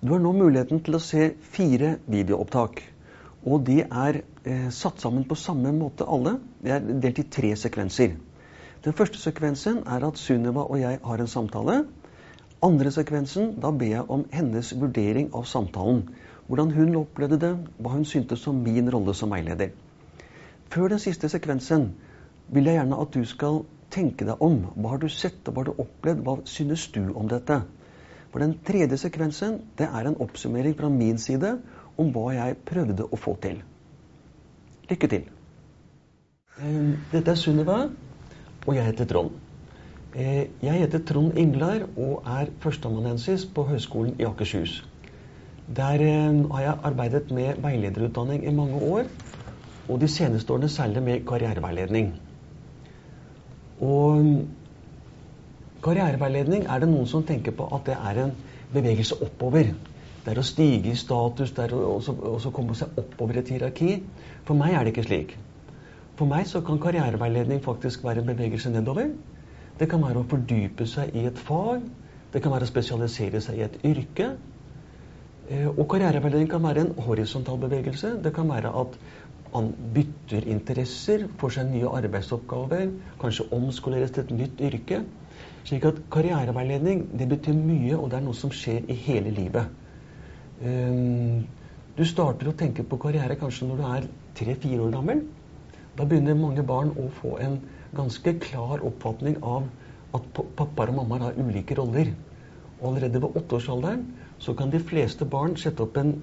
Du har nå muligheten til å se fire videoopptak. Og de er eh, satt sammen på samme måte alle. De er delt i tre sekvenser. Den første sekvensen er at Sunniva og jeg har en samtale. Andre sekvensen, da ber jeg om hennes vurdering av samtalen. Hvordan hun opplevde det, hva hun syntes om min rolle som veileder. Før den siste sekvensen vil jeg gjerne at du skal tenke deg om. Hva har du sett, hva har du opplevd? Hva synes du om dette? For den tredje sekvensen det er en oppsummering fra min side om hva jeg prøvde å få til. Lykke til. Eh, dette er Sunniva, og jeg heter Trond. Eh, jeg heter Trond Inglar og er førsteamanuensis på Høgskolen i Akershus. Der eh, har jeg arbeidet med veilederutdanning i mange år, og de seneste årene særlig med karriereveiledning. Og karriereveiledning er det noen som tenker på at det er en bevegelse oppover. Det er å stige i status, det er å komme seg oppover et hierarki. For meg er det ikke slik. For meg så kan karriereveiledning faktisk være en bevegelse nedover. Det kan være å fordype seg i et fag. Det kan være å spesialisere seg i et yrke. Eh, og karriereveiledning kan være en horisontal bevegelse. Det kan være at man bytter interesser, får seg nye arbeidsoppgaver, kanskje omskoleres til et nytt yrke. Slik at karriereveiledning det betyr mye, og det er noe som skjer i hele livet. Um, du starter å tenke på karriere kanskje når du er tre-fire år gammel. Da begynner mange barn å få en ganske klar oppfatning av at pappaer og mammaer har ulike roller. Og allerede ved åtteårsalderen så kan de fleste barn sette opp en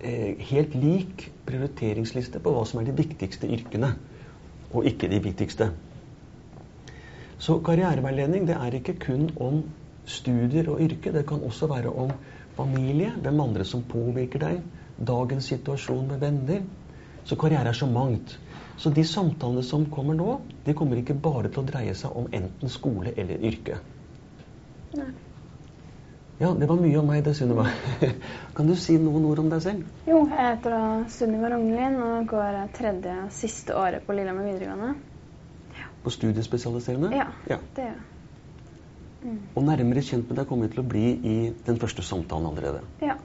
eh, helt lik prioriteringsliste på hva som er de viktigste yrkene, og ikke de viktigste. Så karriereveiledning det er ikke kun om studier og yrke. Det kan også være om familie, hvem andre som påvirker deg, dagens situasjon med venner. Så karriere er så mangt. Så de samtalene som kommer nå, de kommer ikke bare til å dreie seg om enten skole eller yrke. Nei. Ja, det var mye om meg, det, Sunniva. Kan du si noen ord om deg selv? Jo, jeg heter da Sunniva Rognlien og går tredje siste året på Lillehammer videregående. På studiespesialiserende? Ja, ja. det gjør. Mm. Og nærmere kjent med deg kommer vi til å bli i den første samtalen allerede. Ja.